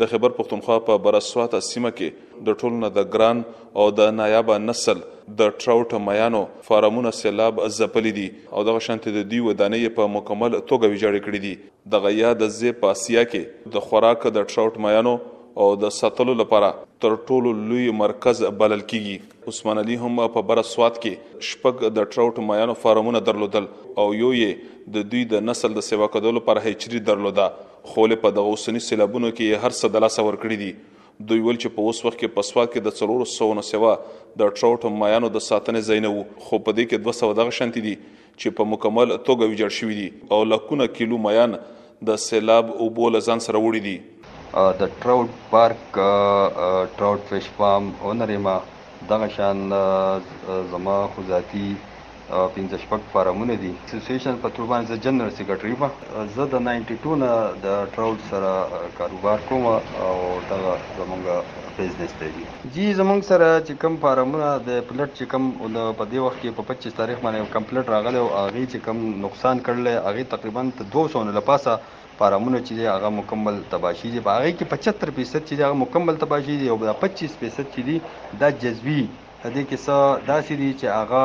د خېبر پښتونخوا په بره سواته سیمه کې د ټول نه د ګران او د نایابه نسل د ټراوټ میانو فارمونه سیلاب ځپلي دي او دغه شانتې د دوی ودانۍ یې په مکمل توګه ویجاړې کړې دي. دغه یاد ځې په اسیا کې د خوراک د ټراوټ میانو او د ساتلو لپاره تر ټولو لوی مرکز بلل کیږي. عثمان علي هم په بره سوات کې شپږ د ټراوټ میانو فارمونه درلودل او یو یې د دوی د نسل د سیواکدو لپاره هیچري درلوده. خو له په دغه اوسني سېلابونو کې یې هر څه د لاسه ورکړي دي. دوی ویل چې په اوس وخت کې په سوات کې د څلورو سوو نه سوا د ټراوټ او مایانو د ساتنې ځایونه وو، خو په دې کې دوه سوه دغه شانتې دي چې په مکمل توګه ویجاړ شوي دي او لاکونه کیلو مایان د سېلاب اوبو له ځان سره وړي دي. د ټراوټ پارک، ټراوټ فش فارم، اونرېما، دغه شان زما خو ذاتي پنځه شپږ فارمونه دي. اسوسیشن په تور باندې زه جنرل سیکرټري یم. زه د ناینټي ټو نه د ټراوټ سره کاروبار کوم او دغه زمونږ بیزنس دی جی. جی زمونږ سره چې کوم فارمونه د پلټ چې کوم د په دې وخت کې په پچیس تاریخ باندې کوم پلټ راغلی او هغې چې کوم نقصان کړلی هغې تقریبا د دوه سوو نه له پاسه فارمونه چې دي هغه مکمل تباه شوي دي په هغې کې پچهتر فیصد چې دي هغه مکمل تباه شوي دي او دا پچیس فیصد چې دي دا جزوي په دې کې څه داسې دي چې هغه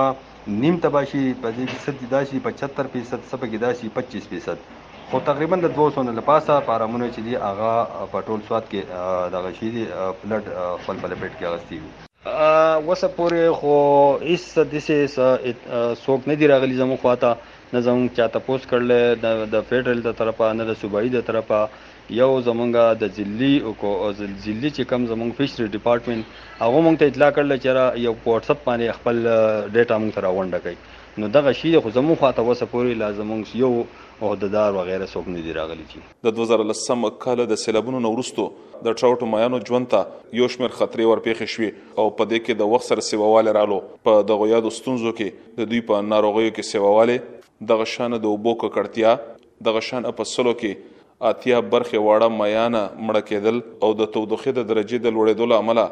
نیم تباه شوي دي په دې کې څه داسې دي پچهتر فیصد څه پکې داسې دي پچیس فیصد خو تقریبا د دوه سوه نه له پاسه فارمونه چې دي هغه په ټول سوات کې دغه شوي دي فلډ خپل په لپیټ کې اخیستي دي اوسه پورې خو هیڅ داسې څوک نه دي راغلي زموږ خواته نه زمونږ چا تپوس کړلی نه د فیډرل د طرفه نه د صوبايي د طرفه یو زمونږ د ضلعي ضلعي چې کوم زمونږ فشري ډیپارټمنټ هغو مونږ ته اطلاع کړله چې یاره یو په واټسپ باندې خپل ډیټا مونږ ته راغونډه کړئ نو دغه شي خو زمونږ خوا ته وسه پورې لا زمونږ یو عهدهدار وغیره څوک نه دي راغلي چې. د دوه زره لسم کال د سېلابونو نه وروسته د ټراوټو ميانو ژوند ته يو شمېر خطرې ورپېښې شوې او په دې کې د وخت سره سېوه والی رالو په دغو يادو ستونزو کې د دوی په ناروغیو کې سیواوالی، دغه شان د اوبو ککړتیا، دغه شان په سلو کې اتیا برخې واړه میان مړه کېدل او د تودوخې د درجې د لوړېدو له امله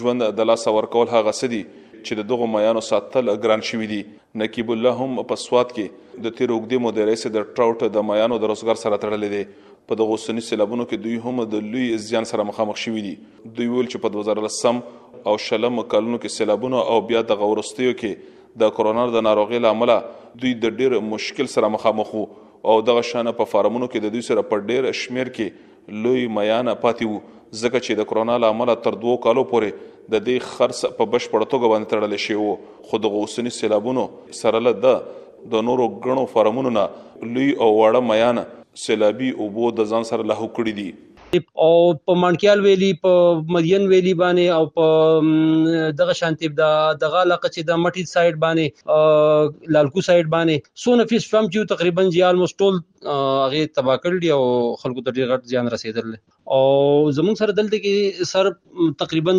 ژوند د لاسه ورکول هغه څه دي چې د دغو میانو ساتل ګران شوي دي. نقیب الله هم په سوات کې د تېرې اوږدې مودې راهیسې د ټراوټ د میانو د روزګار سره تړلی دی. په دغو سني سېلابونو کې دوی هم د لوی زیان سره مخامخ شوي دي. دوی ویل چې په 2010 او شلم کلونو کې سیلابونه او بیا د غورستیو کې د کرونا د ناروغي لامل دوی د ډیر مشکل سره مخامخ وو او دغه شانه په فارمونو کې د دوی سره په ډیر شمیر کې لوی میانه پاتې وو ځکه چې د کرونا لامل تر دوو کالو پورې د دې خرڅ په بشپړ توګه باندې تړل شوی وو خو د غوسنی سیلابونو سره له د د نورو غنو فارمونو نه لوی او واړه میانه سیلابي او بو د ځان سره له کړی دي او په مانکیال ویلی په مدین ویلی باندې او په دغه شانتی دا دغه علاقه چې د مټی سایډ باندې لالکو سایډ باندې سو نفیس فم چې تقریبا جی آلموست ټول هغه تبا کړی او خلکو ته ډیر غټ زیان رسیدل او زمون سره دلته کې سر تقریبا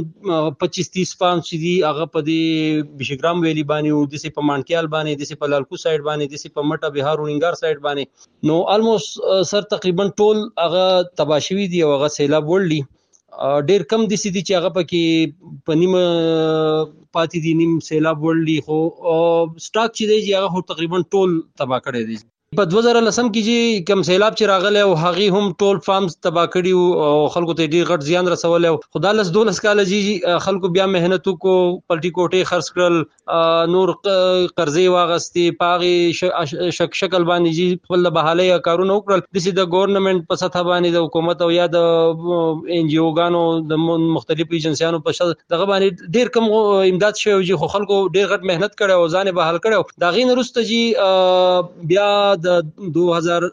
25 30 فارم چې دی هغه په دې بشګرام ویلی باندې او د سي په مانکیال باندې د سي په لالکو سایډ باندې د سي په مټه بهار او ننګار سایډ باندې نو الموس سر تقریبا ټول هغه تباشوي دي او هغه سیلاب وړلي ډیر کم دي سي دي چې هغه پکې په نیمه پاتې دي نیم سیلاب وړلي خو سټاک چې دی هغه خو تقریبا ټول تبا کړی دی په 2010 کې چې کم سیلاب چې راغلی او هغه هم ټول فارمز تبا کړی او خلکو ته ډیر غټ زیان رسول او خدا لس دولس کال جی خلکو بیا مهنت کو پلټی کوټه خرڅ کړل نور قرضې واغستې پاغي شک شکل باندې جی خپل د بهالي کارونه وکړل د سي د ګورنمنت په سطح باندې د حکومت او یا د ان جی او ګانو د مختلفو ایجنسیانو په شل دغه باندې ډیر کم امداد شوی جی خو خلکو ډیر غټ مهنت کړي او ځان بهال کړي دا غین رسته جی بیا د 2000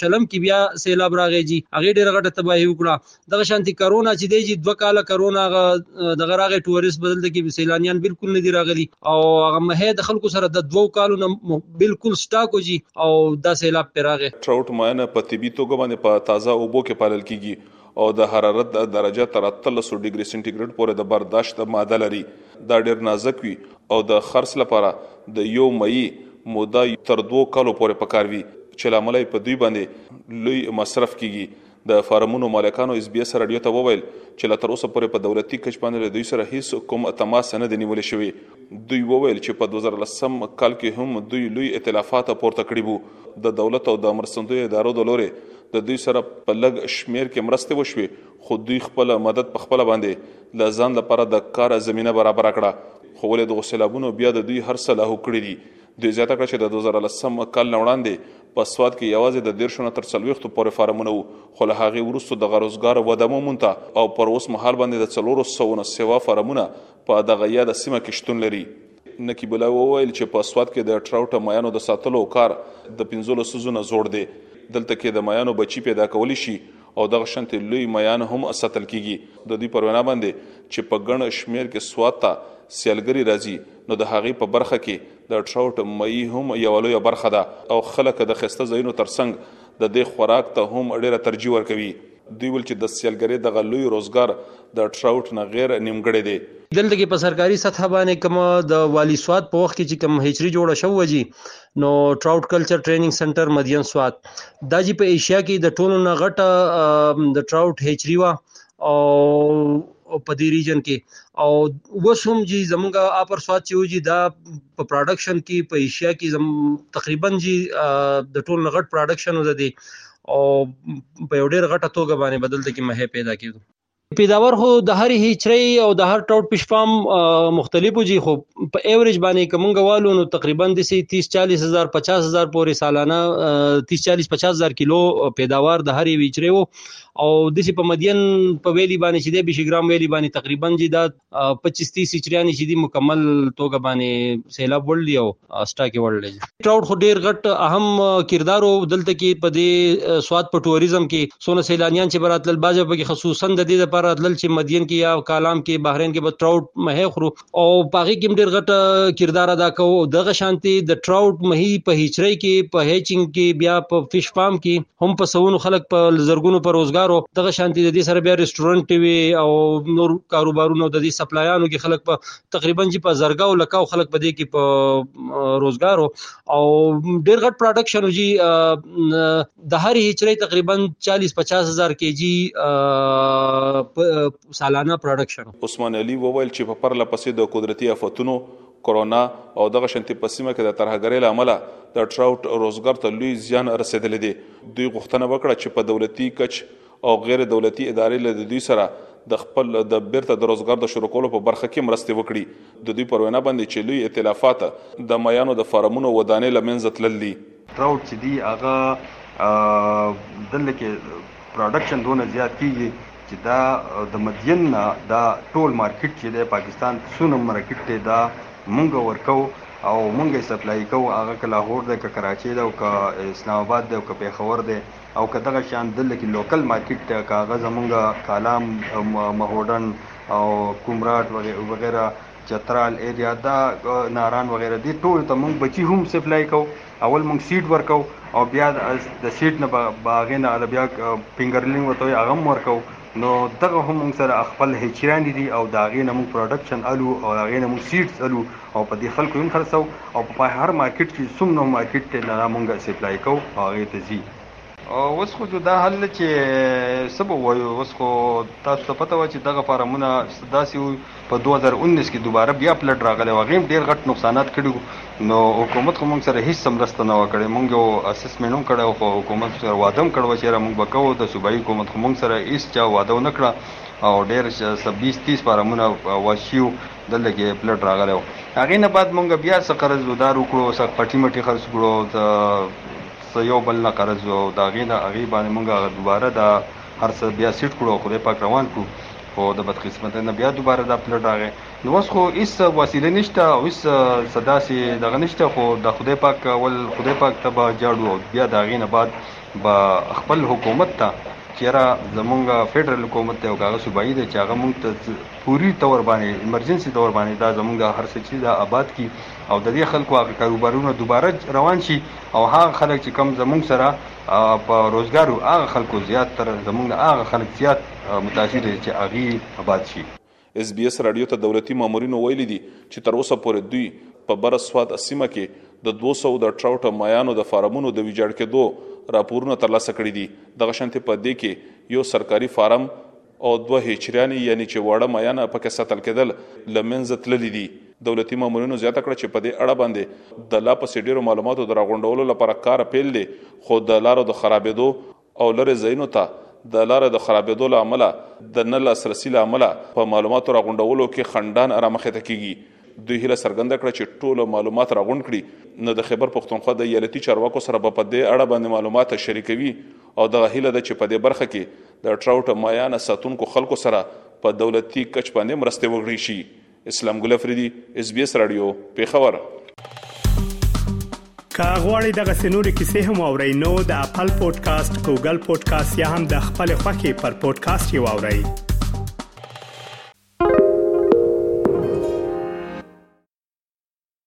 شلم کې بیا سیلاب راغی جی هغه ډیر غټه تباہي وکړه دغه شانتي کرونا چې دی چې دوه کاله کرونا هغه دغه راغی ټوریست بدل ته کې سیلانیان بالکل نه دي راغلي او هغه مه د خلکو سره د دوو کالو نه بالکل سټاک وږي او دا سیلاب پر راغی ټراوټ ماینه په طبي توګه باندې په تازه اوبو کې پالل کیږي او د حرارت د درجه تر 1300 ډیګري سنټیګریډ پورې د برداشت د ماده لري دا ډیر نازک وي او د خرڅ لپاره د یو مئی موده تر دوو کالو پورې پکار وي چې لامل یې په دوی باندې لوی مصرف کیږي د فارمونو مالکانو اس بي اس راډیو ته وویل چې لا تر اوسه پورې په دولتي کچ باندې له دوی سره هیڅ کوم تماس نه دی نیول شوی. دوی وویل چې په دوه زره لسم کال کې هم دوی لوی ائتلافات پورته کړي وو، د دولت او د مرستندویه ادارو د لورې د دوی سره په لږ شمیر کې مرستې وشوې خو دوی خپل مدد په خپله باندې د ځان لپاره د کار زمینه برابره کړه خو ولې دغو سیلابونو بیا د دوی هر څه لاهو کړي دي. دوی زیاته کړه چې د 2010 کال نه وړاندې په سواد کې یوازې د دیرشو نه تر څلوېښتو پورې فارمونه وو خو له هغې وروسته دغه روزګار وده ومونته او پر اوس مهال باندې د څلورو سوو نه سوا فارمونه په دغه یاده سیمه کې شتون لري. نقیب الله وویل چې په سواد کې د ټراوټ مایانو د ساتلو کار د پنځو لسیزو نه زوړ دی دلته کې د مایانو بچي پیدا کولی شي او دغه شنتې لوی میان هم ساتل کیږي د دوی پر وینا باندې چې په ګڼ شمیر کې سوات ته سیالګری راځي نو د هغې په برخه کې د ټراوټ مئی هم یو لوی برخه ده او خلک د خسته ځایونو ترڅنګ د دې خوراک ته هم ډیره ترجیح ورکوي دوی ول چې د سیالګری دغه لوی روزګار د ټراوټ نه غیر نیمګړی دی دلته کې په سرکاري سطحه باندې کوم د والي سوات په وخت کې چې کوم هچري جوړه شوه جی نو ټراوټ کلچر ټریننګ سنټر مدین سواد دا جی په ایشیا کې د ټولو نه غټه د ټراوټ هچری وا او په دې ریجن کې او اوس هم جی زمونږ اپر سواد چې وجی دا په پروډکشن کې په ایشیا کې زم تقریبا جی د ټولو نه غټ پروډکشن وځي او په ډیر غټه توګه باندې بدلته کې مه پیدا کیږي پیداوار خو د هر هیچري او د هر ټاوټ فش فارم مختلفو جی خو په ایوریج باندې کومګه والو نو تقریبا د 30 40 هزار 50 هزار پورې سالانه 30 40 50 هزار کیلو پیداوار د هر هیچري او د سي په مدین په ویلی باندې چې د بشګرام ویلی باندې تقریبا جی دا په چستي سچریانی چې دي مکمل توګه باندې سیلاب وړل دي او سټاکي وړل دي ټراوډ خو ډیر غټ اهم کردار او دلته کې په دې سواد په ټوریزم کې سونه سیلانیان چې براتل باجه په خصوصا د دې لپاره راتلل چې مدین کې یا کالام کې بحرین کې به ټراوډ مه خورو او پاغي کې ډیر غټ کردار ادا کوو دغه شانتي د ټراوډ مهي په هچري کې په هیچینګ کې بیا په فش فارم کې هم په سونو خلک په زرګونو پر روزګارو دغه شانتي د دې سره بیا ریسټورانټ وي او نور کاروبارونه د دې سپلایانو کې خلک په تقریبا چې په زرګاو لکاو خلک په دې کې په روزګارو او ډیر غټ پروډکشن وجي د هر هچري تقریبا 40 50 هزار کیجی سالانه پروډکشن عثمان علي وویل چې په پرله پسې د قدرتي آفتونو کرونا او دغه شنتي په سیمه کې د ترهګرۍ له امله د ټراوټ روزګار ته لوی زیان رسیدلی دی دوی غوښتنه وکړه چې په دولتي کچ او غیر دولتي ادارې له دوی سره د خپل د بیرته د روزګار د شروع کولو په برخه کې مرستې وکړي د دوی پر وینا باندې چې لوی ائتلافات د میانو د فارمونو ودانې لمنځه تلل دي کراوډ چې دي هغه دلته کې پراډکشن دونه زیات کیږي چې دا د مدین نه دا ټول مارکیټ چې دی پاکستان څونه مارکیټ دی دا مونږ ورکو او مونږ یې سپلای کوو هغه که لاهور دی که کراچۍ ده او که اسلام آباد دی او که پېښور دی او که دغه شان دلته کې لوکل مارکیټ دی که هغه زمونږ کالام مهوډن او کومراټ وغیره چترال ایریا دا ناران وغیره دي ټول ته مونږ بچي هم سپلای کو اول مونږ سیټ ورکو او بیا د سیټ نه باغې نه عربیا فنګرلینګ وته هغه هم ورکو نو دغه هم مونږ سره خپل هچیران دي او دا غې نه مونږ پروډکشن الو او دا غې نه مونږ سیټ الو او په دې خلکو هم خرڅو او په هر مارکیټ کې څومره مارکیټ ته نه مونږ سپلای کو هغه ته زی اوس خو جدا حل نه چې څه به وایو اوس خو تاسو ته پته وه چې دغه فارمونه داسې وو په 2019 کې دوباره بیا پلټ راغلی وه غیم ډیر غټ نقصانات کړي نو حکومت خو موږ سره هیڅ مرسته نه وکړي موږ یو اسسمنټ هم کړو خو حکومت سره وعده هم کړو چې را موږ بکو د صوبایي حکومت خو موږ سره هیڅ چا وعده نه کړه او ډیر 26 30 فارمونه واشیو دلته کې پلټ راغلی و هغه نه بعد موږ بیا څه قرض ودار وکړو څه پټي مټي خرڅ کړو څه یو بل نه قرض یو او د هغې نه هغې باندې مونږ هغه دوباره دا هر څه بیا سیټ کړو او خدای پاک روان کړو خو د بدقسمتۍ نه بیا دوباره دا پلټ راغی نو اوس خو هیڅ وسیله نشته او هیڅ څه داسې دغه نشته خو د خدای پاک ول خدای پاک ته به جاړو او بیا د هغې نه بعد به خپل حکومت ته چېره زمونږ فیډرل حکومت دی او که هغه صوبایي دی چې هغه مونږ ته فوري طور باندې ایمرجنسي طور باندې دا زمونږ دا هر څه چې دا آباد کړي او د دې خلکو هغه کاروبارونه دوباره روان شي او هغه خلک چې کوم زمونږ سره په روزګار وو هغه خلکو زیات تر زمونږ نه هغه خلک زیات متاثر دي چې هغوی اباد شي. اېس بي اېس راډیو ته دولتي مامورینو ویلي دي چې تر اوسه پورې دوی په بره سوات سیمه کې د دوه سوو د ټراوټ مایانو د فارمونو د ویجاړ کېدو راپورونه ترلاسه کړي دي. دغه شانتې په دې کې یو سرکاري فارم، او دوه هیچریانې یعنی چې واړه مایان پکې ساتل کیدل له منځه تللي دي. دولتي مامورینو زیاته کړه چې په دې اړه باندې د لا پسې ډیرو معلوماتو د راغونډولو لپاره کار پیل دی خو د لارو د خرابیدو او لرې ځایونو ته د لارې د خرابیدو له امله د نه لاسرسي له امله په معلوماتو راغونډولو کې خنډان رامخې ته کیږي. دوی هیله څرګنده کړه چې ټول معلومات راغونډ کړي نو د خیبر پښتونخوا د ایالتي چارواکو سره به په دې اړه باندې معلومات شریکوي او دغه هیله ده چې په دې برخه کې د ټراوټ مایانه ساتونکو خلکو سره په دولتي کچ باندې مرستې وکړي شي اسلام ګل افریدي اس بي اس رادیو پیښور که غواړئ دغه سنوري کیسې هم او رینو د خپل پودکاسټ ګوګل پودکاسټ یا هم د خپل خاكي پر پودکاسټ یو اورئ